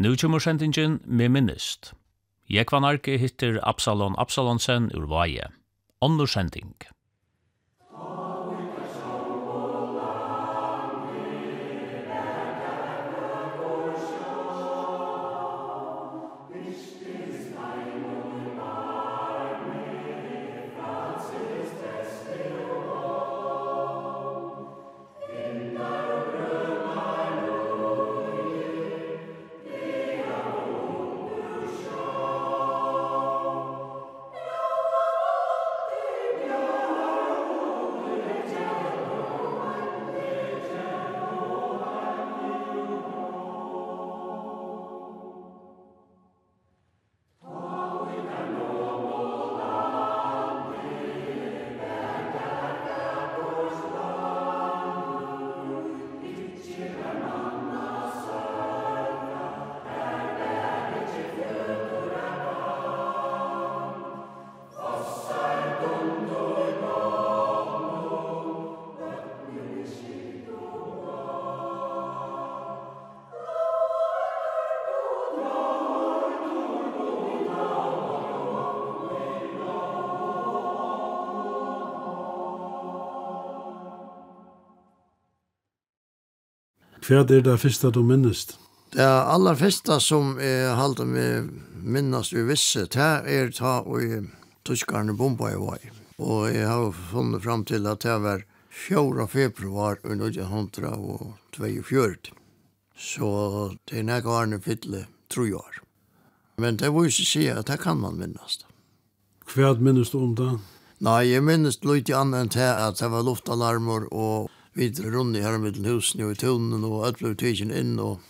Nu kommer sendingen med minnist. Jekvan Arke hittir Absalon Absalonsen ur Vaje. Onnur sending. Hva er det første du minnest? Det aller første som jeg halte meg minnast i visse, det er ta og tyskerne bomba i vei. Og jeg har funnet fram til at det var 4. februar 1942. Så det er nekka årene fytle, tror jeg. Men det var jo ikke si at det kan man minnast. Hva minnes du om det? Nei, jeg minnes litt annet enn til at det var luftalarmer og vi runde her med husen og i tunnen og alt ble tidsen inn og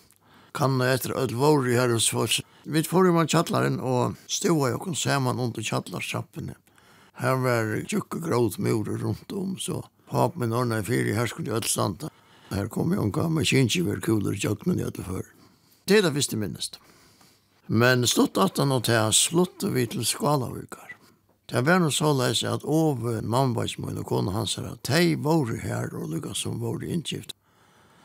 kanna etter alt vår i her hos oss. Vi får jo man tjallaren og stova jo kun saman under tjallarstrappene. Her var tjukke gråt murer rundt om, så pap min ordna i fyri her skulle alt standa. Her kom jo en gammal kinkiver kuler tjokknen i alle før. Det er det visste minnest. Men stått at han og til slutt vi til Skalavukar. Det var noe så leis at over mannbaismoen og kone hans her, at de var her og lukket som var innskift.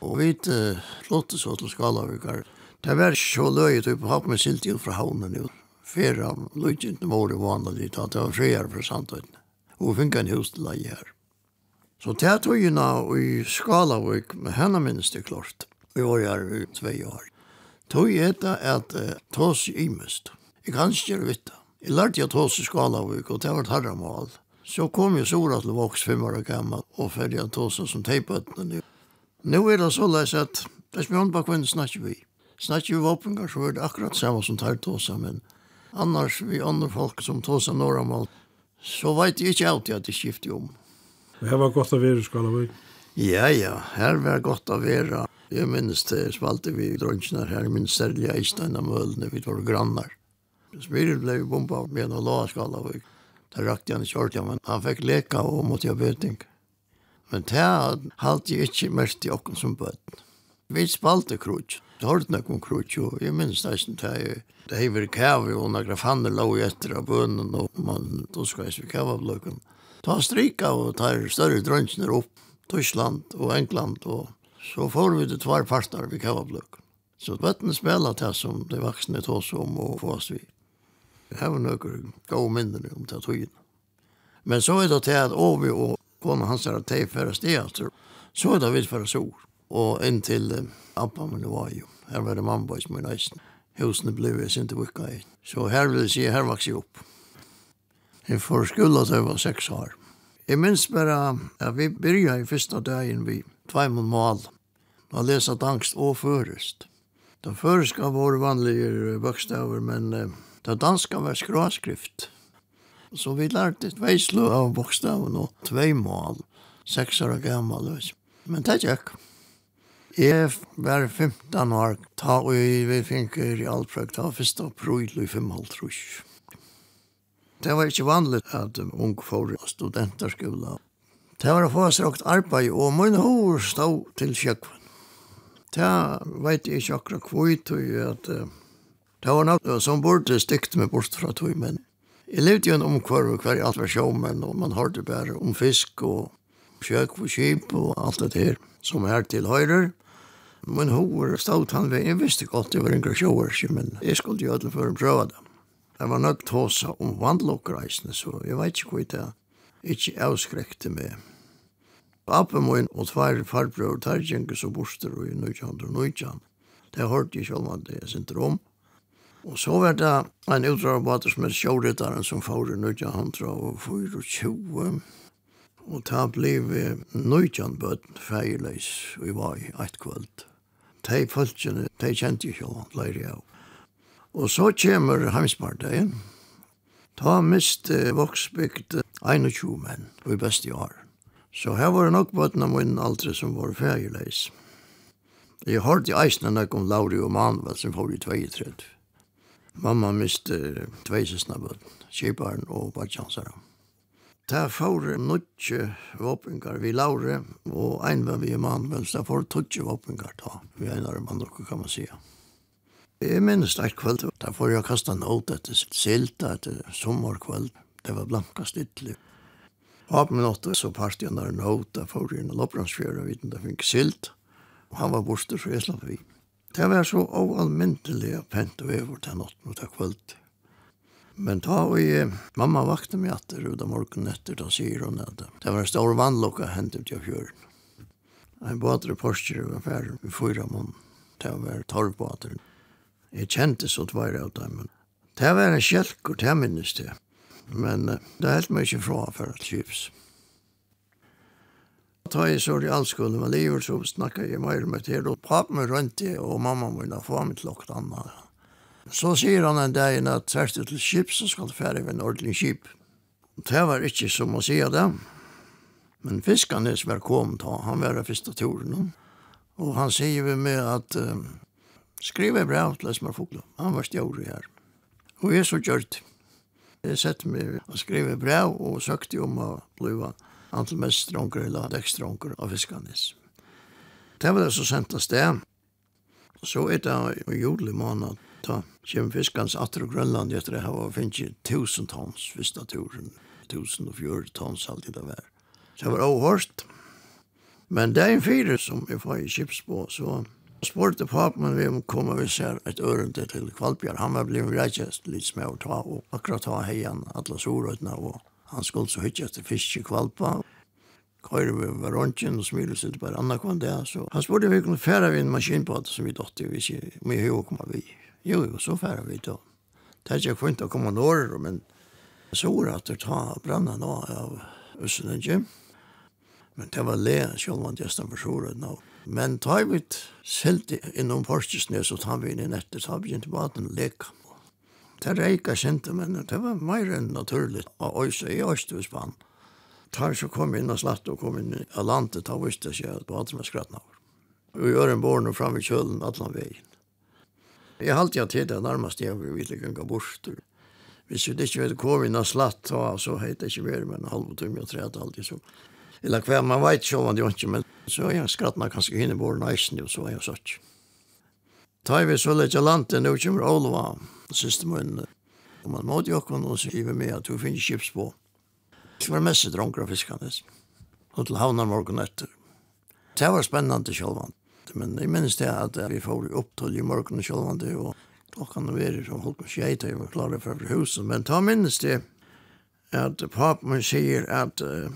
Og vi uh, flotte så til Skalavikar. Det var så løyet på hatt med silt ut fra havnen jo. Fere av løytjent var det vanlig at det var friere for samtøyden. Og vi fikk en hus til leie her. Så det tog jo nå i Skalavik, med henne minnes det klart. Vi var her i tve år. Tog etter at uh, tås imest. Jeg kan ikke gjøre vitt. Jeg lærte jeg tås i Skalavik, og det var et herremål. Så kom jeg sora til voks fem år gammal, og ferdig jeg tås som teipøttene. Nå er det så leis at det er spjønt bak hvem snakker vi. Snakker vi våpengar så er det akkurat samme som tar tåsa, men annars vi andre folk som tåsa norramål, så veit jeg ikke alltid at det skifter om. Det her var godt å være i Skalavik. Ja, ja, her var godt å være. Jeg minnes det spalte vi drønnsene her, minnes særlig Eistein og Mølene, vi var grannar. Spiren blei bomba med en låskala. Det rakte han ikke ordentlig, men han fikk leka og måtte ha bøting. Men det halte jeg ikke mest i okken som bøten. Vi spalte krutsk. Det har nok om krutsk, og jeg minns nesten det er det er vi kæve, og når fannet lå etter av bønnen, og man duskveis vi kæve av løkken. Ta strika og ta større drønnsner opp, Tyskland og England, og så får vi det tvar parter vi kæve av løkken. Så bøtten spela til som de vaksne tås om og få oss vidt. Det her var noen gode mindre om det tøyen. Men så er det til at Ovi og kona hans er at de færre steder, så er det vidt færre sår. Og inn til eh, Abba min var jo, her var det mamma som min eisen. Husene ble jeg sin til vikka i. Så her vil jeg si, her vaks jeg opp. Jeg får skulda til jeg var seks år. Jeg minns bare at vi byrja i første dagen vi tvei mot mål. Da lesa dangst og førest. Da først var vanlige bøkstaver, men eh, Da danska var skråskrift. Så vi lærte tvei slå av bokstaven og tvei mål, seks år gammal. Men det gikk. Jeg var 15 år, ta og vi finker i Alprøk, ta fyrst april i 5,5 Det var ikke vanlig at ung får studenterskola. Det var å få strakt arbeid, og min hår stod til sjøkven. Det vet jeg ikke akkurat hvor, at Det var noe som burde stygt meg bort fra tog, men jeg levde jo en omkvarv hver alt var sjåmen, og man hørte bare om fisk og kjøk og kjip og alt det her som er til høyre. Men hår stod han ved, jeg visste godt det var en grasjåer, men jeg skulle jo alle for å prøve det. Jeg var nødt til å ta om vandlokkreisene, så jeg vet ikke hva det ikke avskrekte meg. Appen min og tvær farbror tar gjenker så borster og i 1919. Det hørte jeg selv om det jeg synte om. Og så var det en utdragbåter som er sjåryttaren som får i 1924. Og ta bliv nøytjan bøtten feiløys vi var i eit kvöld. De folkene, de kjente jo ikke han leir av. Og så kommer heimsparteien. Ta mist voksbygd 21 menn i beste år. Så her var det nok bøtten av min aldri som var feiløys. Jeg hørte i eisne nek om Lauri og Manuel som får i 32. Mamma miste tvei sysna bød, kjiparen og badjansara. Ta fóre nutje våpengar vi laure, og ein var vi mann, men ta fóre tutje våpengar ta, vi einar mann okkur kan man sija. Jeg minnes det kvöld, da får jeg kasta en åt etter silta etter sommerkveld. det var blanka stidlig. Av min åtte så parste jeg når en åt, da får jeg en lopprannsfjøra vidt, det fikk silt, og han var borster, så jeg slapp vidt. Det var så oalmyndelig pent og over til natten og til kvöld. Men ta og jeg, mamma vakte meg etter ut av morgen etter, da sier hun at det var en stor vannlokka hendt ut av fjøren. En båter og Porsche var ferdig i fyra mån. Det var torvbåter. Jeg kjente så tvær av dem, men det var en kjelk og det minnes det. Men det er helt mye fra for at kjips. Ta i så i allskolen med livet så snakka jeg mer med til, og pappen min rønte, og mamma min få fått mitt lagt anna. Så sier han en dag at tvert til skip, så skal det færre ved en ordentlig skip. Det var ikke som å si det, men Fiskarnes var kommet, han var det første turen. Og han sier vi med at uh, skrive brev til Esmer Fogla. Han var stjåre her. Og jeg så gjørt. Jeg sette meg og skrive brev og søkte om å blive antal mest stronker eller dekkstronker av fiskanis. Det var det som sendte sted. Så er det i juli måned, da kjem fiskans atter og Grønland etter det her, finnes ikke tusen tons første turen, tusen og fjord tons alltid det var. Så det var overhørst. Men det er en fire som jeg får i kips på, så spurte papen vi om kommer vi ser et ørende til Kvalbjørn. Han var blevet rettjest litt med å ta, og akkurat ta heian alle sorøtene og Han skulle så hytja etter fisk i kvalpa. Køyre vi var røntgen og smyre seg bare anna kvann det. Så han spurte om vi kunne fære vi en maskin på det som vi dotter, hvis vi må jo komme vi. Jo, jo, så fære vi da. Det er ikke kvint å komme når, men så var det at det ta brannan av Østenenge. Men det var le, selv om det er for solen nå. Men ta vi selt innom Porsjesnes og ta vi inn i nettet, så har vi ikke til baden og leka. Det reika kjente, men det var mer enn naturlig. Og også i Østhusspann. Tar så kom inn og slatt og kom inn i landet, da visste jeg at det var alt som er skrattna over. Og gjør en born fram i kjølen, atlan veien. Jeg halte jeg til det nærmest jeg vil ville ganga bort. Hvis vi ikke vet kom inn og slatt, så heter det ikke mer, men halv og tømme og tredje alltid så. Eller hver man vet så var det jo ikke, men så er jeg skratt meg kanskje hinne borne og så er jeg sånn. Ta vi så lite landet nu kommer Olva, siste munnen. Og man måtte jo kunne også hive med at hun finner kips på. Det var mest dronker av fiskene. Og til havna morgen etter. Det var spennende sjølvand. Men jeg minnes det at vi får opp til i morgen sjølvand og klokkan var som holdt på skjeit og jeg var klar for huset. Men ta minnes det at papen sier at uh,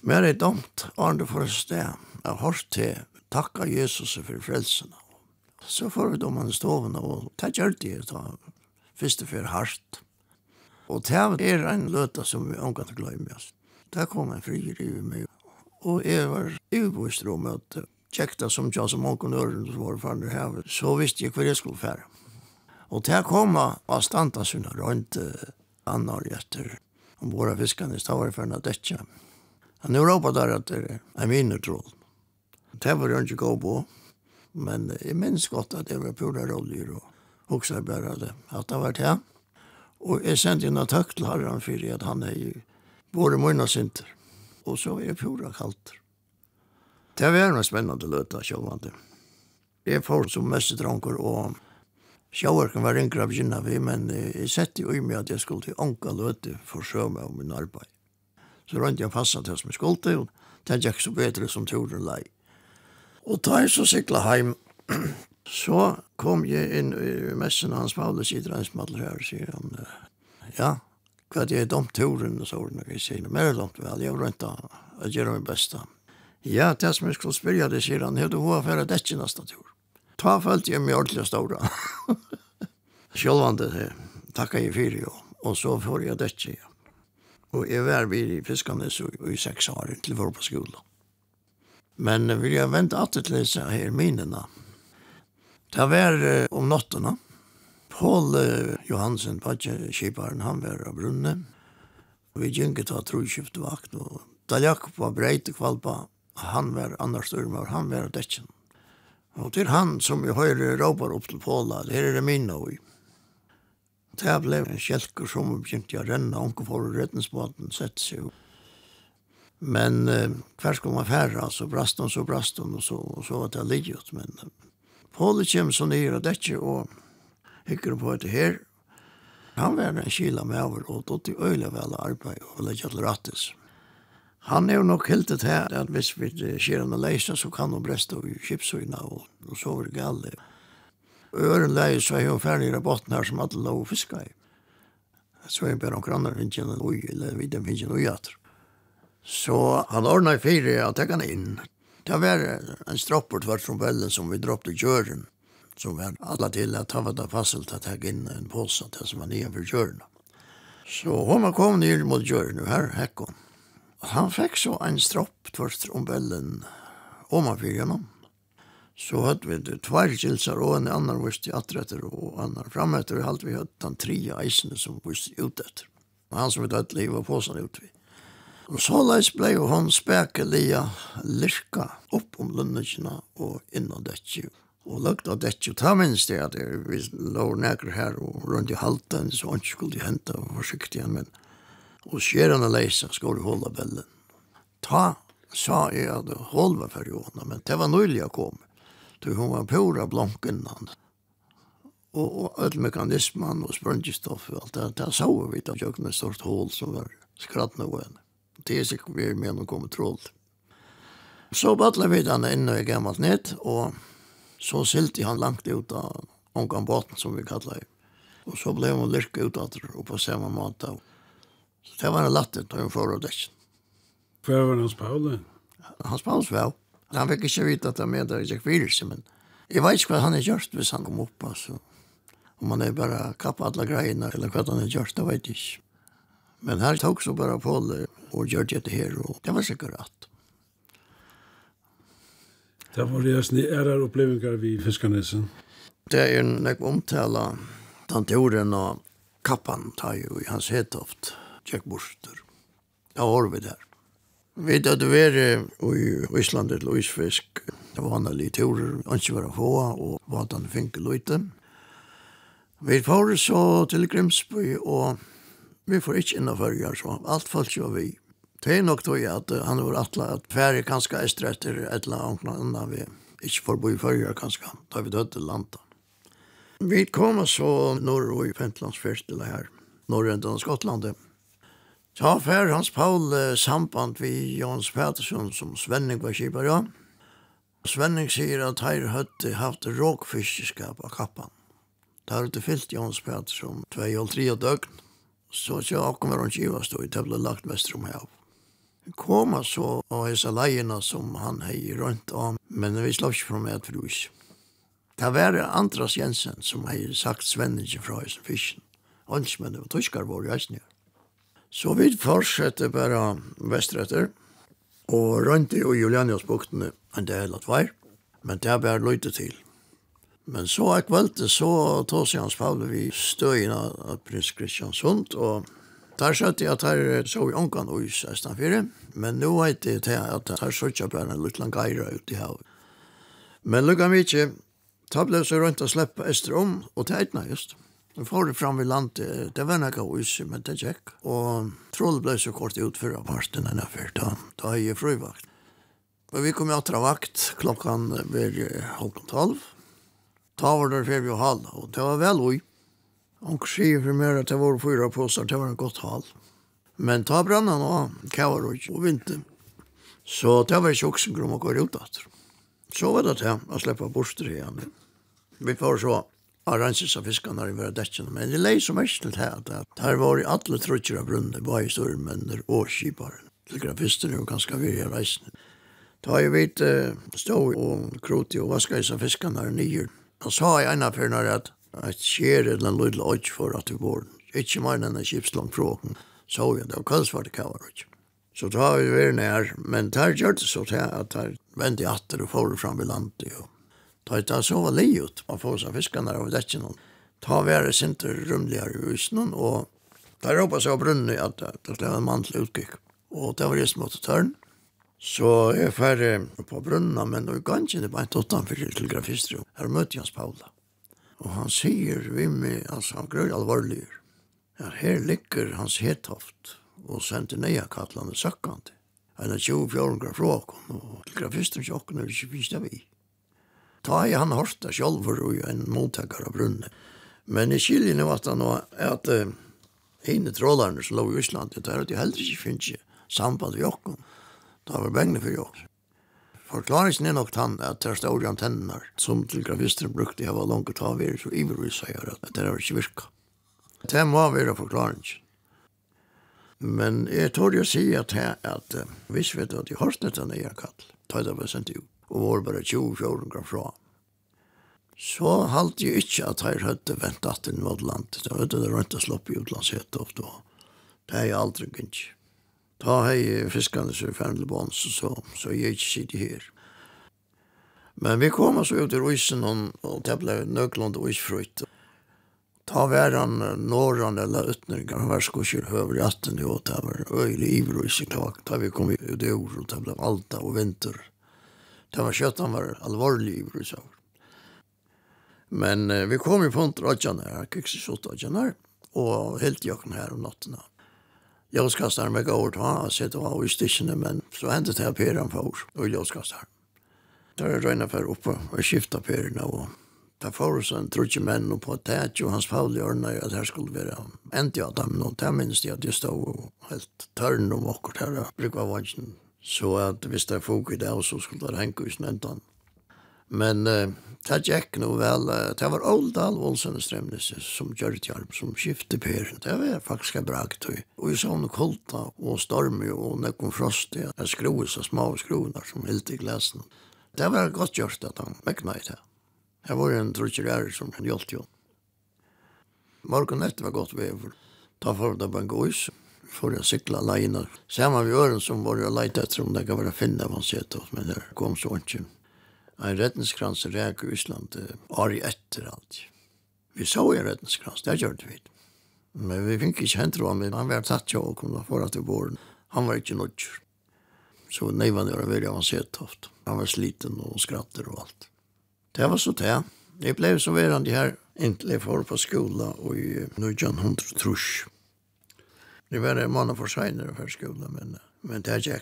mer er dumt, Arne for et sted, jeg har hørt til, takka Jesus for frelsene. Så får vi dommen i stoven, og det gjør det da, første for hardt. Og det er en løta som vi omgatt glemme oss. Det kom en frier i meg, og jeg var ubevist om at tjekta som tja som omkom øren som var fann i havet, så visste jeg hva jeg skulle fære. Og ta kom av standa sina rønt annar etter om våra fiskarna i stavar för av dette. Han er ropade där att det är min tråd. Det var inte gå på. Men jeg minns godt at det var pura roller og hoksa bare det, at det var det. Og jeg sendte inn en takk til herren for at han er jo våre munna synder. Og så er jeg pura kalt. Det var en spennende løte, sjåvande. Jeg får som mest dronker, og sjåvarken var yngre av kynna vi, men jeg sette jo i meg at jeg skulle til ånka løte for sjøme om min arbeid. Så rønte jeg passet til som jeg skulle, til, og det gikk så bedre som turen leik. Og da jeg så sikla heim, så kom jeg inn i messen hans Paulus i Dreinsmadler her, sier han, ja, hva er det er dumt turen, og så ordene jeg sier, mer dumt vel, jeg var ikke å gjøre min beste. Ja, det som jeg skulle spørre det, sier han, hva er det hva for det ikke neste tur? Ta følte jeg meg ordentlig ståra. Sjølvande, takka jeg fyrir jo, og så får jeg det ikke, ja. Og jeg var vid i Fiskanes i seks år til for på skolen. Men vill jag vänta att det läsa här minnena. Det var uh, om natten. Paul uh, Johansen, kiparen, han var av brunnen. Vi gikk ta troskift vakt. Og da Jakob var breit og kvalpa, han var annars styrmer, han var av. Og til han som vi høyre råpar opp til Paula, det her er det minne vi. Det ble en kjelker som begynte å renne, og hun får rettensbåten sette seg opp Men eh, hver skal man færre, så brast hon, så brast hon, og så, og så var det ligget. Men Pauli kommer så nye og dette, og hikker på etter her. Han var en kila med over, og dott til øyla vel arbeid, og legge til rattes. Han er jo nok helt til her, at hvis vi skjer han å leise, så kan han breste av kipsøyna, og, og så var det gale. Øren leis, så er hun ferdig i botten her, som alle lov fiska i. Så er det bare noen grannar finnes en ui, eller videre finnes en ui atter. Så han ordnet fire og tek han inn. Det var en stropper tvert från trompellen som vi droppte i kjøren, som var alle til at han var fastelt at jeg inn en påse til som var nye for kjøren. Så hun var kommet ned mot kjøren, og her hekk hun. Han fikk så en stropp for trompellen om han fyrir gjennom. Så hadde vi det tvær kilser og en annan vist i atretter og annan frametter, og alt vi hatt den tre eisene som vist ut etter. Han som vi tatt livet på sånn ut. Og så leis blei jo hon spekelia lirka opp om lønnekina og innan dette. Og lagt av dette, ta minst det at vi lå nekker her og rundt i halten, så han skulle hente og forsiktig igjen, men og skjerene leisa skulle holde bellen. Ta, sa jeg at hold var for Jona, men det var nøylig jeg kom. Du, hun var pura blank innan. Og, og alle mekanismen og sprøngestoff og alt det, det så vi da, jeg et stort hål som var skratt noe henne det er sikkert vi er med noen kontroll. Så battlet vi den inn i gammelt nett, og så silte han langt ut av omgang båten, som vi kallet det. Og så ble hun lyrket ut av det, og på samme måte. Så det var en latter da hun får av det. Hva var hans Paule? Hans Paule var. Han fikk ikke vite at han med det ikke virus, men jeg vet ikke hva han har gjort hvis han kom opp, altså. Om han er bare kappet alle greiene, eller hva han har gjort, det vet jeg ikke. Men han tog så bara på det och gjorde det her, og det var säkert rett. Det var det som är upplevelser vid Fiskarnesen. Det är en näck omtala tantoren og kappan tar jo i hans hetoft. Jack Borster. Da var vi där. Vi dødde var i Island til Luisfisk. Det var vanlige turer, ikke var få, og var den finke løyte. Vi får så til Grimsby, og vi får ikke inn og følger, så alt falt jo vi. Det er nok tog at han var atle at færre kanskje eistre etter et eller annet annet vi ikke får bo i følger kanskje, da vi døde landet. Vi kom så norr og i eller her, norr enn Skottlandet. Ta fær Hans Paul samband vi Jons Pettersson som Svenning var kipar, ja. Svenning sier at her høtte haft råkfiskeskap av kappan. Der hadde fyllt Jons Pettersson 2-3 døgn så så kom han hon var stod i tabla lagt mest rum här. Komma så och hesa lejerna som han hej runt om men vi slapp från med för hus. Det var Andras Jensen som hej sagt svenningen fra hisen fischen. Hans men det var tyskar var jag snär. Så vi fortsatte bara västeröter och runt i Julianiusbukten en del att var. Men det var lite till. Men så er kvöldet så tog seg hans Paule vi støyna av prins Kristiansund, og der skjøtte jeg at her så vi ångan og is eistan men nå vet det til at her sørtja bare en liten geira ut i havet. Men lukka mykje, ta ble så rundt å slippe ester om, og til eitna just. Vi får det fram vid landet, det var nekka og is, men det tjekk, og troll ble så kort utfyrra parten enn fyrt, da, da er jeg frøyvakt. Men vi kom i atra vakt klokkan ved halv tolv, ta var der fyrir vi hall og det var vel oi. Hon sier for meg at det var fyra påsar, det var en godt hall. Men ta brannan han av, kavar og och. Så det var tjocksen grom och går ut efter. Så var det det, å släppa borster igjen. Vi får så arranges av fiskarna i våra däcken. Men det lej som mest till her, at här var i alle trutcher av brunnen, bara og och kiparen. Till grafisten är ganska vilja reisning. Ta jeg vet stå og kroti og vaska i fiskarna nyer. Han sa i ena fyrir når at et skjer eller en lydel åk for at vi bor. Ikke mer enn en kipslang fråken. Så vi, det var kallsvart kavar åk. Så da har vi vært nær, men det har gjort det så til at der vendte i atter og får fram i landet. Og da er det så var li ut, man får seg fiskene av Da Ta være sinte rumligere i husen, og der råpa seg av brunnen at det var en mann til utgikk. Og det var just mot tørn. Så jeg færre på brunna, men i gangen er bare utanfor til grafistrum. Her møtte jeg hans Paula. Og han sier vi med, altså han grøy alvorlig. Ja, her ligger hans hetoft og sendte neia kattlande søkkande. Han er 24 graf råkon, og til grafistrum sjokken er ikke visst vi. Ta i han hørsta sjolver og en mottakar av brunne. Men i skiljen var det nå at uh, henne trålarne som lå i Íslandi, det er at de heller ikke finnes samband vi okken. Det var bengene for jokk. Forklaringen er nok tann at det er store antenner som til grafisteren brukte jeg var langt ta er så ivrig sier at det er ikke virka. Det må være forklaringen. Men jeg tror jeg sier at jeg at hvis vi vet at jeg har snitt en egen kall, tar det var sendt ut, og var bare 20-14 gram fra. Så halte jeg ikke at jeg hadde ventet til Nådland. Da land. det var det rundt å sloppe utlandshet ofte. Det er jeg aldri gynnt. Ta hei fiskane som er ferdig bånd, så, så jeg ikke sitter her. Men vi kom så ut i rysen, og, det ble nøklund og isfrøyt. Ta væran norran eller utnøkken, han var skokkjør høver i atten, og det var øyelig iver og ikke klak. Da vi kom ut i år, og det ble alta og vinter. Det var kjøtt, han var alvorlig iver og ikke Men eh, vi kom i på en her, här, kvicksilsot trådjan her, og helt jöken her om natten. Ljóskastaren med gård, han sett av i stikkene, men så hendte det her peren for og ljóskastaren. Da er røyna for oppe og skifta perene, og da får oss en trutje menn og på tæt, og hans Pauli ordna at her skulle være endt av dem, og det minnes de at de stod helt tørn om akkurat her, brukva vansjen. Så at hvis det er folk i det, så skulle det henge i snentan. Men uh, det gikk noe vel, uh, det var Oldal Olsen og Stremnes som gjør det hjelp, som skiftet per. Det var faktisk en bra tøy. Og vi så noe kolta og storm og nekken frost, ja. jeg skroet så små skroene som helt i glesen. Det var godt gjort at han mekna i det. Jeg var en trutjerer som han hjelpte jo. Morgon etter var godt vever. Da får det på en gås, for å sykla alene. Samme vi øren som var å leite etter om det kan være finne, man men det kom så ikke en rettenskrans ræk i Ísland år i etter alt. Vi så en rettenskrans, det gjør vi. Men vi fikk ikke hendt råd, men han var tatt jo og kom da foran til våren. Han var ikke nødgjør. Så neivann var veldig avansert toft. Han var sliten og skratter og alt. Det var så det. Jeg ble så verande her inntil jeg får på skola og i nødgjøn hundre trusj. Det var en mann for seinere for skola, men, men det er ikke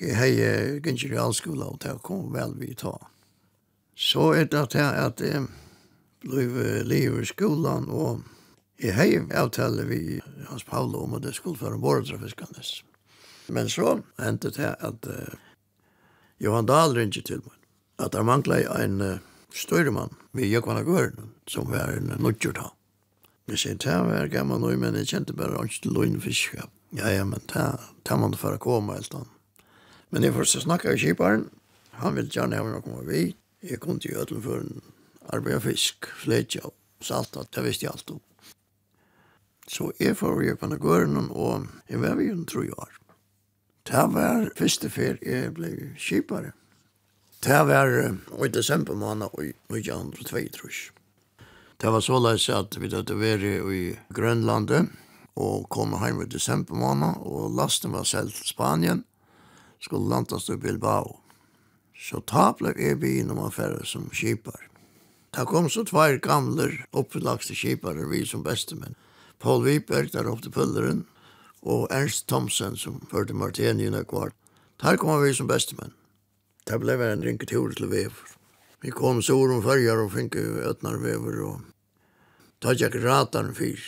hei gynnsir i allskola og det kom vel vi ta. Så er det at jeg at jeg ble liv i skolan og jeg hei avtale vi Hans Paolo om at det skulle være båretrafiskanes. Men så hendte det at uh, Johan Dahl ringte til meg at han manglet en uh, støyremann ved Jøkvann og Gøren som var en uh, nødgjort han. Jeg sier, det var gammel noe, men jeg kjente bare ikke til løgnfisk. Ja, ja, men det, det man for å komme, helt annet. Men jeg først snakket i kjiparen. Han ville gjerne ha noe med vi. Jeg kom til Gjøtlen for en arbeid av fisk, fletja og salta. Det visste jeg alt om. Så jeg får jo på Nagøren, og jeg var jo en tro år. Det var første fer jeg ble kjipare. Det var i desember måned i 1902, tror jeg. Det var så løs at vi hadde vært i Grønlandet, og kom hjem i desember måned, og lasten var selv til Spanien skulle landas til Bilbao. Så ta blev jeg vi innom affære som kipar. Ta kom så tvær gamler opplagste kipar vi som bestemenn. Paul Wiberg der oppe til Pulleren, og Ernst Thomsen som førte Martin i Nøkvar. Der kom vi som bestemenn. Det ble en rinketur til Vever. Vi kom så om fyrjar og finke ötnar Vever og ta tjekk ratan fyr.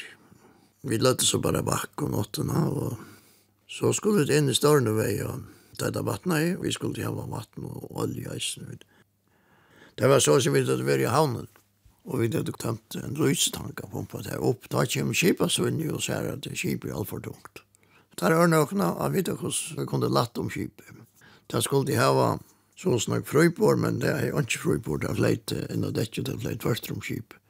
Vi løtte så bare bakk om åttena og så skulle vi inn i Størnevei og Det er vattnet i, vi skulle hava vatten og olje i Det var så som vi hadde vært i havnen, og vi hadde tømt en løstank av pumpa der opp. Da kom kipa svinni og sier at kjipa er alt for tungt. Der er nøkna av vidt hvordan vi kunne latt om kjipa. Der skulle de hava så snakk frøybord, men det er ikke frøybord, det er fleit enn og dette, det er fleit først om kjipa.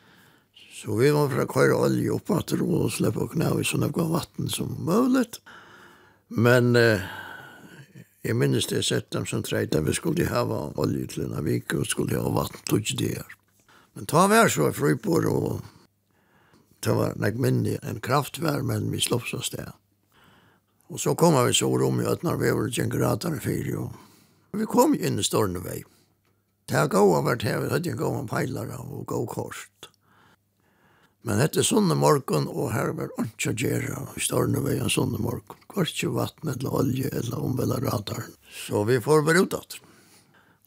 Så vi var fra køyre olje opp at ro og slippe å knæve i sånne vatten som mulig. Men eh, Jeg minnes det sett dem som treit at vi skulle hava olje til en vik og skulle hava vatten til ikke det her. Men ta vær så frøypår og det var nek minne en kraftvær, men vi slopps oss det. Og så kom vi så rom i Øtnar, vi var ikke en i fyri, og vi kom inn i Stornevei. Det har gått vært her, vi hadde en gått peilar og gått korset. Men hette sånne morgon, og her var ikke gjerra i stårne vei en sånne morgon. Kvartje vatten eller olje eller omvela radaren. Så vi får være utdatt.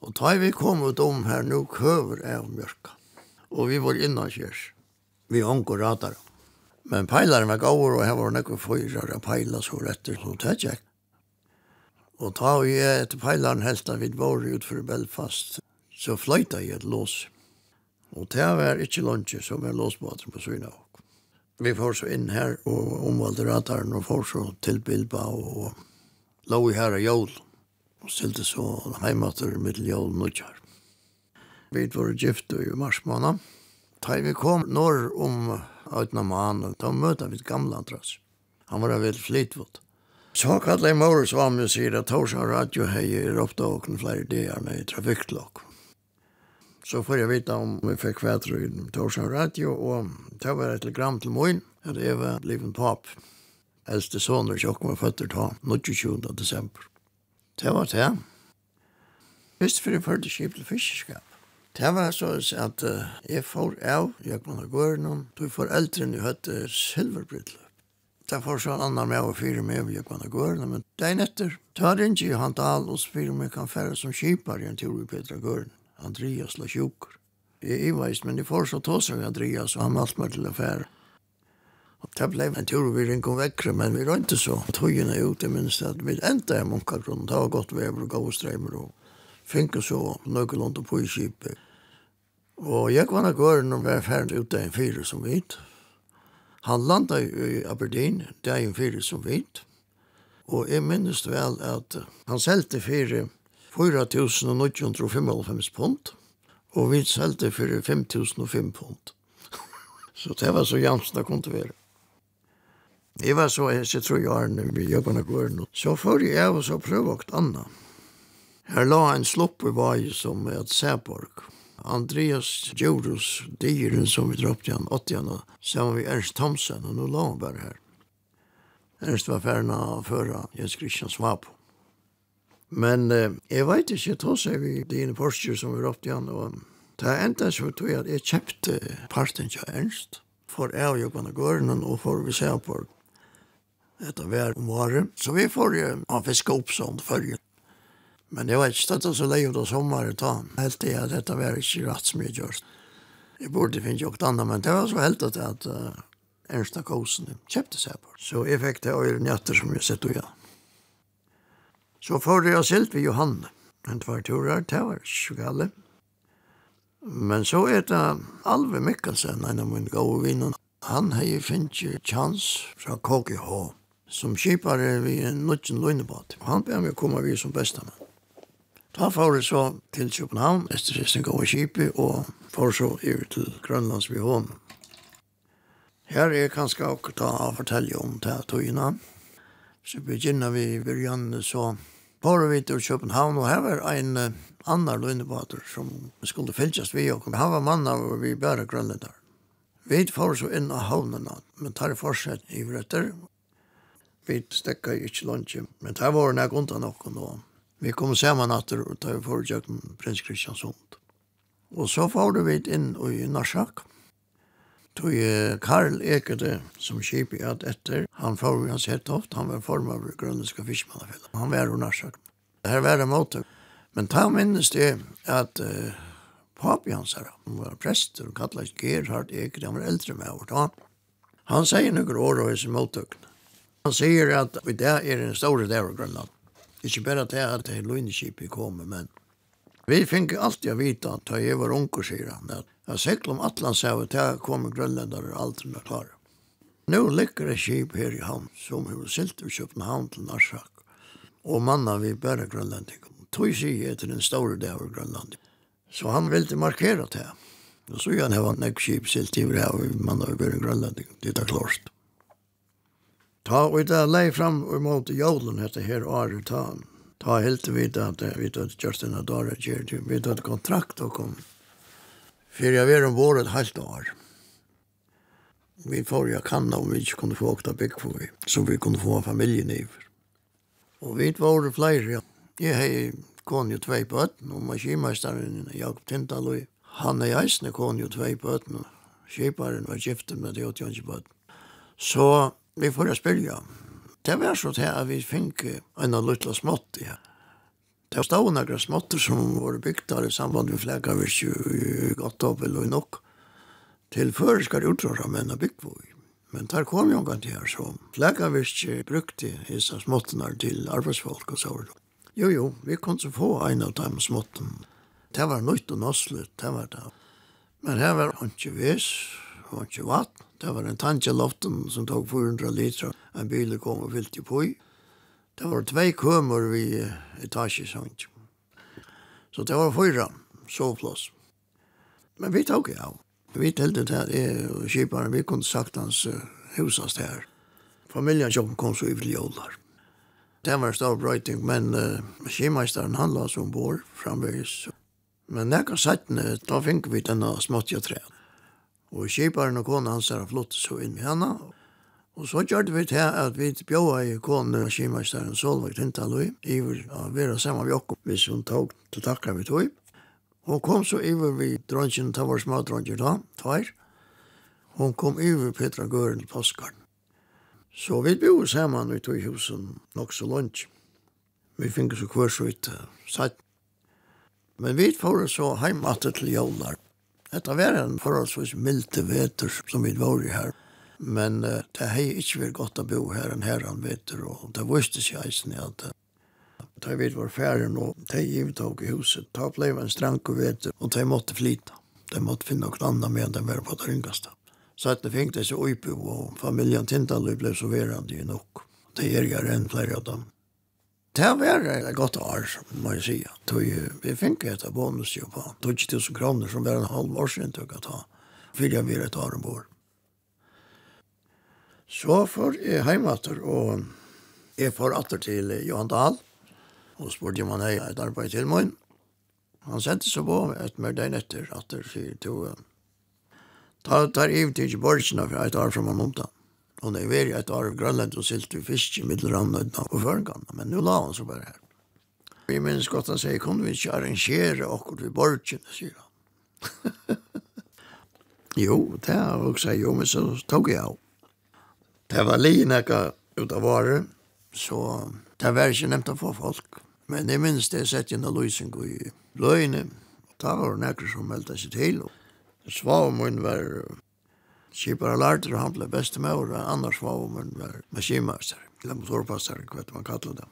Og da vi kom ut om her, nå køver jeg om mjørka. Og vi var innankjørs. Vi anker radaren. Men peilaren var gaur, og her var nekko fyrar av peila så etter som tætjekk. Og ta vi etter peilaren helt av vi var utfor Belfast, så fløyta jeg et lås. Og det var ikke lunsje som er låsbåten på Svina. Vi får så inn her og omvalgte rataren og får så til Bilba og lå i her av jól. Og stilte så heimater middel jól nødjar. Vi var gift i mars måned. Da vi kom norr om Øytna Mahan, da møtte vi gamle andras. Han var vel flitvått. Så kallet jeg mor som han sier at Torsan Radio heier oppdagen flere dager med trafikklokk. Så får jeg vite om vi fikk kvätter i Torsa Radio og det var et telegram til Moin, at jeg var livet pap. Äldste soner i Tjockman var fötter ta 20 desember. Det var det. Visst för det förde skip til fiskeskap. Det var så at uh, jag får av, jeg kunne gå igenom, du får äldren ju høtte silverbrytlöp. Det får så annan med å fyre med, jeg kunne gå igenom, men det er är nätter. Tar ikke i handal och fyra med kan färra som kipar i en tur i Petra Gården. Andreas la sjukker. Jeg er veist, men jeg får så ta seg Andreas, og han malt meg til affære. Og det ble en tur vi ringte vekkere, men vi rønte så. Tøyene er ute minst at vi endte i Munkagrunnen. Det var godt vever og gode streimer og finke så nøkkelånd og på i. Og jeg var nok øren og var ferdig ute en fyre som vidt. Han landa i Aberdeen, det er en fyre som vidt. Og jeg minnes vel at han selte fyre 4.995 pund, og vi selte for 5.005 pund. så det var så jamst det kunne være. Jeg var så, jeg tror jeg er når vi jobber går nå. Så før jeg var så prøvde jeg anna. Her la en slopp i vei som et Sæborg. Andreas Djurus, dyren som vi droppte han, 80-an, sammen med Ernst Thomsen, og nå la han bare her. Ernst var ferdig å føre Jens Christian Svabo. Men eh, jeg vet ikke, tross seg vi dine forsker som vi oppe igjen, og det er enda så tog jeg at jeg kjøpte parten til Ernst, for jeg og jobbene gården, og for vi ser på etter hver om året. Så vi får jo ha fiske opp sånn følge. Men jeg vet ikke, dette så leie av sommeren ta. Helt det at dette var ikke rett som jeg gjør. Jeg burde finne jo ikke annet, men det var så helt til at uh, Ernst og Kosen kjøpte seg på. Så jeg fikk det øyne etter som jeg sett og gjør. Så får jeg silt ved Johanne. En tvær turer, det var ikke gale. Men så er det Alve Mikkelsen, en av mine gode vinner. Han har jo finnet chans fra KGH, som kjipare vi en nødgjent løgnebad. Han ber meg komme vi som bestamann. Da får jeg så til København, etter resten gav kjipet, og får så over til Grønlands Her er kanskje å ta og fortelle om det togene så begynner vi början så var vi til Köpenhamn och her var en uh, annan lönnebåter som skulle fälsas vi och han var mann av vi bara grönländar. Vi får så inn av havnene, men tar fortsatt i vretter. Vi stäcker ikke lunsje, men det var några gunta någon då. Vi kom samman att och tar vi förutsättning prins Kristiansund. Och så får vi in i Narsak. Mm Tog Karl Ekete som kip i at etter, han får vi hans helt ofte, han var form av grønneska fiskmannafell. Han var hun narsak. Det her var det måte. Men ta minnes det at uh, papi hans her, han var prester og kallet Gerhard Ekete, han var eldre med vårt han. Han sier noen år og hans måttøkene. Han sier at i dag er en stor dag av Grønland. Ikke bare til at det er løgneskipet kommer, men vi finner alltid å vite at jeg var unger, sier han, at Jeg sikker om Atlantshavet til jeg kommer grønlendere aldri er klare. Nå ligger det skip her i havn som har silt i København til Narsak. Og manna vi bare grønlending. Tog sier etter den store dag av Grønland. Så han ville markere det. Og så gjerne var nek skip silt i det og manna vi bare grønlending. Det er klart. Ta og det lei fram og mot jolen etter her året ta. Ta helt vidt at vi tatt Justin Adara gjør det. Vi tatt kontrakt og kom For jeg var ombord et halvt år. Vi får jeg kanna om vi ikke kunne få åkta bygg for vi, så vi kunne få familien i. Og vi var flere, ja. Jeg hei kon jo tvei bøtten, og maskinmeisteren Jakob Tintaløy, han er eisne kon jo tvei bøtten, og skiparen var gifte med det åttjønse bøtten. Så vi får spilja. Det var så til at vi fink en av luttla smått, ja. Det stod några småttor som var byggda i samband med fläkarvers i Gottobel eller i Nock till föreskar utröra männa byggvåg. Men där kom jag inte här så. Fläkarvers brukte dessa småttorna till arbetsfolk och så. Jo, jo, vi kunde så få en av de småttorna. Det var nytt och nossligt, det var det. Men här var inte vis, inte vatt. Det var en tankeloften som tog 400 liter. En bil kom och fyllt i poj. Det var två kömmer vid etagesång. Så det var fyra sovplås. Men vi tog ja. Vi tälte det här och kiparen, vi kunde sagt hans uh, husast här. Familjen som kom så i villjolar. Det var en stor bröjting, men uh, kimästaren han la som bor framvägs. Men när jag satt nu, då fick vi denna småttja träd. Och kiparen och konan hans här flott så in med henne. Og så gjør vi til at vi bjøde i kone og skimeisteren Solveig Tintaløy iver å være sammen med Jakob hvis hun tok til takker vi tog. Hun kom så iver vi dronjen til vår smadronjer da, tvær. Hun kom iver Petra Gøren til påskaren. Så vi bjøde sammen i tog husen nok så lunch. Vi finner så hver så ut satt. Men vi får så hjemme til jævlar. Dette var en forholdsvis milde veter som vi var i her. Men uh, det hei ikke vært godt å bo her enn her han vet og det visste seg eisen i at uh, da vi var ferdig nå, de tog i huset, da ble en strank og vet og de måtte flyta. De måtte finne noen andre med enn dem var på det ringaste. Så at det fikk seg oipu, og familien Tintaløy ble så verande jo nok. Det er jeg enn flere av dem. Det var et godt år, må jeg si. Vi fikk et bonus jo på 20 000 kroner, som var en halv år siden til å ta. Fyra vi et år ombord. Så får jeg heimater, og jeg får atter til Johan Dahl, og spurte om han er et arbeid til meg. Han sendte seg på et mer dagen etter, atter til to. Ta tar i til Borgsna for et år fra man omta. Og det var et år av Grønland og silt i fisk i middelrandet og førgående, men nå la han så bare her. Vi minns godt han sier, kunne vi ikke arrangere akkurat ved Borgen, sier han. jo, det har jeg også, jo, men så tok jeg av. Det var li ut av varer, så det var ikke nevnt å få folk. Men jeg minns det sett inn av løsning i bløyene, og da var det nekker som meldte seg til. Svavomun var kjipere lærter, han ble beste med, og annars Svavomun var maskinmaster, eller motorpasser, hva man kallet det.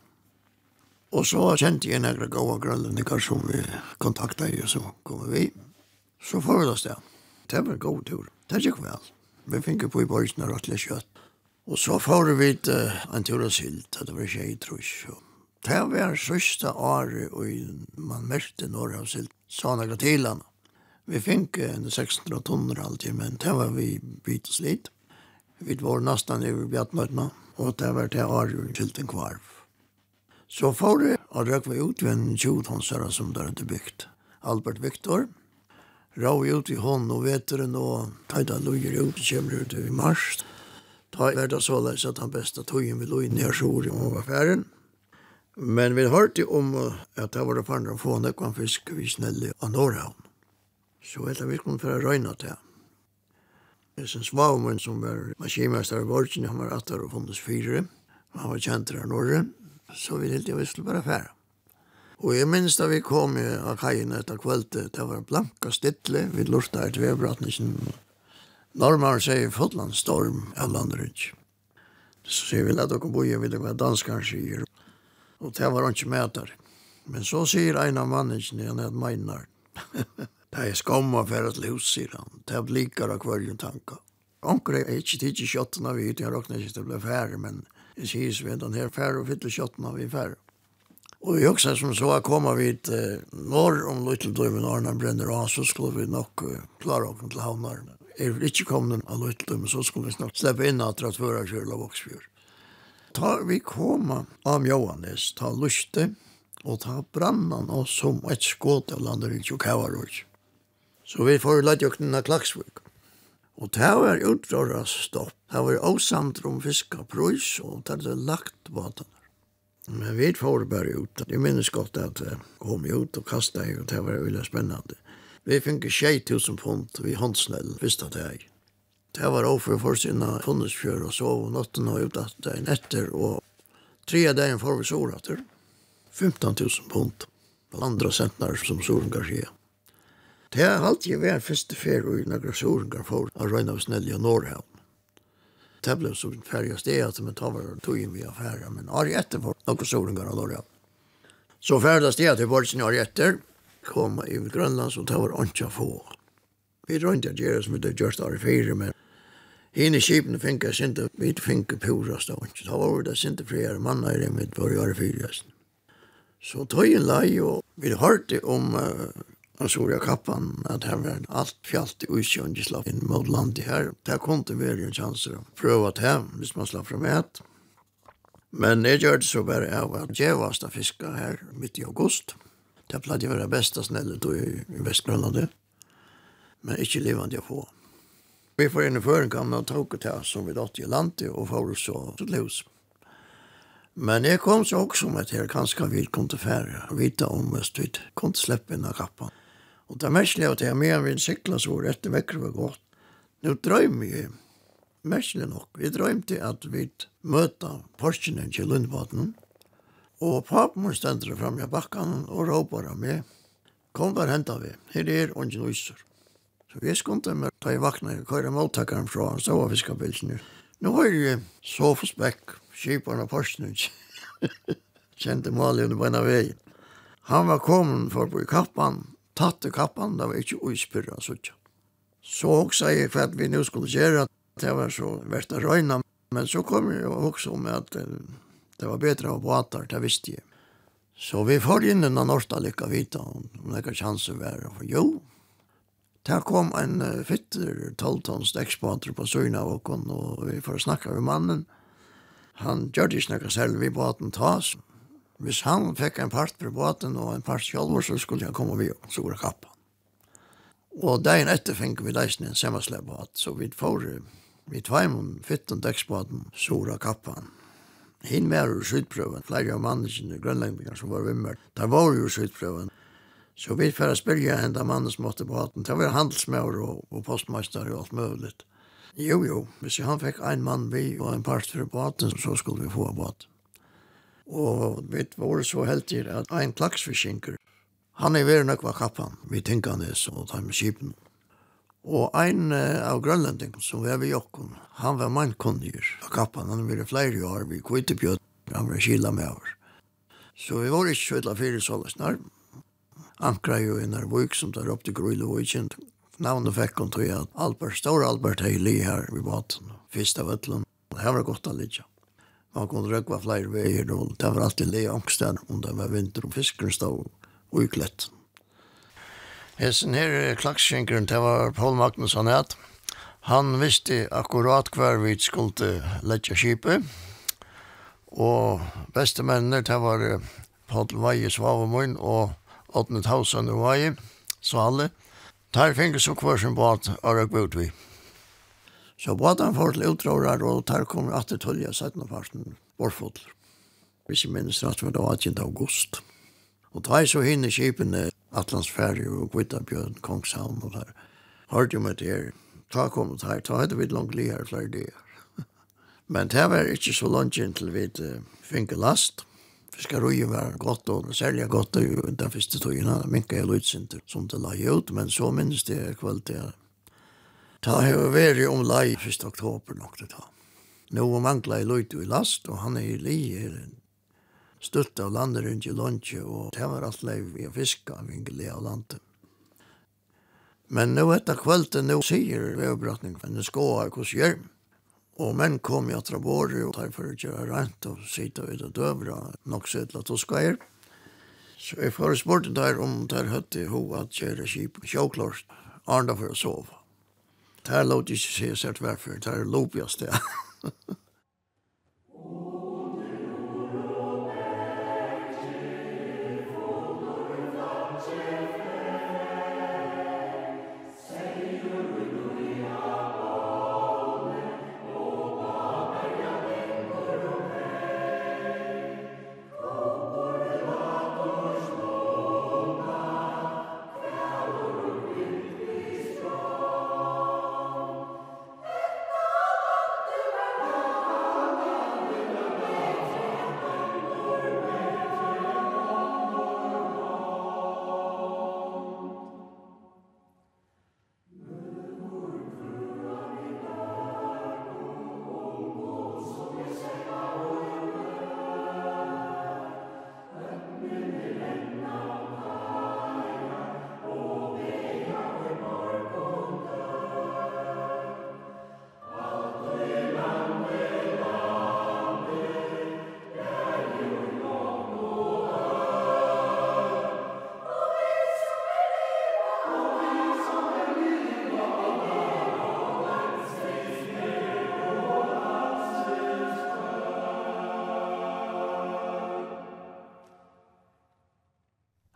Og så kjente jeg nekker gode grønne, som vi kontaktet i, og så kom vi. Så får vi det sted. Det var en god tur. Det gikk vel. Vi finner på i borgene rett og slett kjøtt. Og så får vi uh, en tur og sylt, det var ikke jeg trus. Det var sørste året, og man merkte når jeg sylt, sa han akkurat til han. Vi fikk en 1600 tonner alltid, men det var vi bytt oss litt. Vi var nesten i Bjartmøtene, og det var det året silt en kvarv. Så får vi og røk vi ut ved en 20 tonsere som der hadde bygd. Albert Victor, rau ut i hånd og veteren og teida lujer ut, kommer ut i mars ta var det så løs at han beste togjen vi lå inn i Asjore i affæren. Men vi hørte om at det var det fannet å få nøkvann fisk vi snelle av Norrhavn. Så helt av virkelig for å røyne til. Jeg synes Svavmen som var maskinmester i Borgen, han var atter og funnes fire. Han var kjent av Norge, så vi helt av virkelig bare fære. Og jeg minns da vi kom av kajen etter kveld, det var blanka stittle, vi lurte her til Vebratnisen, Norrmannen sier fotland storm av landrygg. Så sier vi lett dere boje vid hva danskaren sier. Og det var han ikke der. Men så sier en av mannen han er meinar. det er skam skomma for til hus, sier han. Det er blikar av kvøljen tanke. Onker er ikke tid til kjøttena vi ut, jeg råkner ikke til å bli færre, men jeg sier så vidt han her færre og fyller kjøttena vi færre. Og jeg også som så kommer vi til norr om Lytteldøymen, Arne brenner av, så skulle vi nok klare åkken til havnarne er vi ikke kommet av Løttlum, så skulle vi snart slippe inn at rett før jeg av Voksfjord. Ta vi koma av Johannes, ta luste, og ta brannan og som et skåt av landet i Tjokavaroj. Så vi får lagt jøkken av Klaksvik. Og det var utdrara stopp. Det var åsamt om fiskaprøys, og det hadde lagt vaten. Men vi får bare ut. Jeg minnes godt at jeg kom ut og kastet, og det var veldig spennende. Vi fikk 6.000 pund vi håndsnell visst at jeg. Det var overfor for sina funnesfjør og sov natten og utatt dagen etter, og tre dagen får vi sorater. 15.000 pund. Andra sentner som solen kan skje. Det har alltid vært første fer og når sorengar får av Røyna og i Norrhavn. Det ble så færre sted at man tar var tog inn vi affæra, men har etter for noen sorengar av Norrhavn. Så færre sted til Borgsen har etter, koma i Grønland, så det var ikke få. Vi rønte at gjøre som vi hadde gjort av i fire, men henne skipene fikk jeg sinte, vi fikk purast av ikke. Da var det sinte flere mann i det mitt for å gjøre fire. Så tog en lei, og vi hørte om uh, Ansoria Kappan, at her var alt fjallt i Uysjøen, de slapp inn mot landet her. Det kom det vel en sjanser å prøve at her, hvis man slapp fra med Men jeg gjør det så bare av at jeg var fiska her midt i august. Det pleide jeg å være best av snelle tog i Vestgrønlandet. Men ikke levende jeg få. Vi får en føring kom og tog til som vi datt i landet og får så til løs. Men jeg kom så også med til kanskje vi kom til færre og vite om hvis vi kom til slippe inn av kappen. Og det er mest levde jeg med min sykla så var etter vekker var godt. Nå drømmer jeg mestlig nok. Vi drømte at vi møter forskjellen til Lundbaten. Og papen må stendte fram i bakken og råper av meg. Kom bare henta vi. Her er ungen uiser. Så vi skunde meg ta i vakna og køyre måltakeren fra han stod av fiskabilsen. Nå har jeg så forspekk, kjiparen av porsen. Kjente Malien under beina veien. Han var kommet for å bo i kappan. Tatt i kappan, det var ikke uispyrra suttja. Så også jeg for at vi nu skulle gjøre det var så verdt å røyna. Men så kom jeg også om at Det var bättre av båtar, det visste jeg. Så vi får in den norsta lycka vita om det några chanser være. For jo, där kom en fitter 12-tons däcksbåter på Sörna och, og vi får snacka med mannen. Han gjør ikke noe selv vi båten tas. Hvis han fikk en part på båten og en part sjølver, så skulle han komme vi og så var kappa. Og dagen etter fikk vi leisen i en semmerslebåt, så vi får vi tveimen fytten dekksbåten, sora kappan. Hinn var jo skyldprøven, flere av mannene, grønlendingene som var vimmer, der var jo skyldprøven. Så vi får spille henne mannen som måtte på hatten. Det var handelsmøver og, og postmeister og alt mulig. Jo, jo, hvis han fikk en mann vi og en part for båten, så skulle vi få båt. Og vi var så heldige at en klaksforsinker, han er veren nok var kappan, vi tenker han det, så tar med skipen. Og ein uh, av grønlendingen som var ved Jokken, han var mannkunniger av kappan, han var flere år, vi kvitt bjød, han var kila med oss. Så vi var ikke kjøyla fyrir sålesnar. Ankra jo i Narvik som tar opp til Grøylevoikin. Navnet fikk hun til at Albert, stor Albert hei li her i baten, fyrst av ötlen. Det var godt å litja. Man kunne røkva flere veier, og det var alltid li angsten om det var vinter og fiskeren stod og uklett. kletten. Hesen her klakskjenkeren, det var Paul Magnusson het. Han visste akkurat hver vi skulle letja skipet. Og beste mennene, det var Paul Veie Svavemøyen og Åtne Tausen og Veie, så alle. Der finnes så hver sin båt, Arak vi. Så båten får til utrådere, og der kommer at det tølja 17. parten, Borfodler. Hvis jeg minnes rett, var det 18. august. Og da er så hinne skipene Atlantsfärger och Kvittabjörn, Kongshamn och där. Hörde ju med det här. Ta kom det här, ta hadde vi langt li her flere dagar. Men det var ikke så langt inn til vi uh, finke last. Fiskarøy var godt, og særlig godt og den første togene. Minka jeg lødsinter som det la ut, men så minnes det kveld til Ta har vært om lai 1. oktober nok det ta. Nå mangla jeg løyt i last, og han er i li i støtt av landet rundt i Lundtje, og det var alt leiv i fiska av yngelig av landet. Men nu etter kvelden, nu sier veobrattning, men det skåa hos hjelm. Og menn kom i atra båre, og tar for å gjøre rent, og sitte ut og døvra, nok sittla toskaier. Så jeg får spurte der om der høtte ho at gjøre kip, sjåklart, arnda for å sove. her låt ikke se seg tverfer, der låp jeg sted.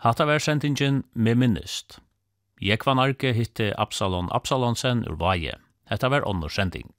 Hatta var sendingen med minnist. Jekvan Arke hitte Absalon Absalonsen ur Vaje. Hetta var onnur sending.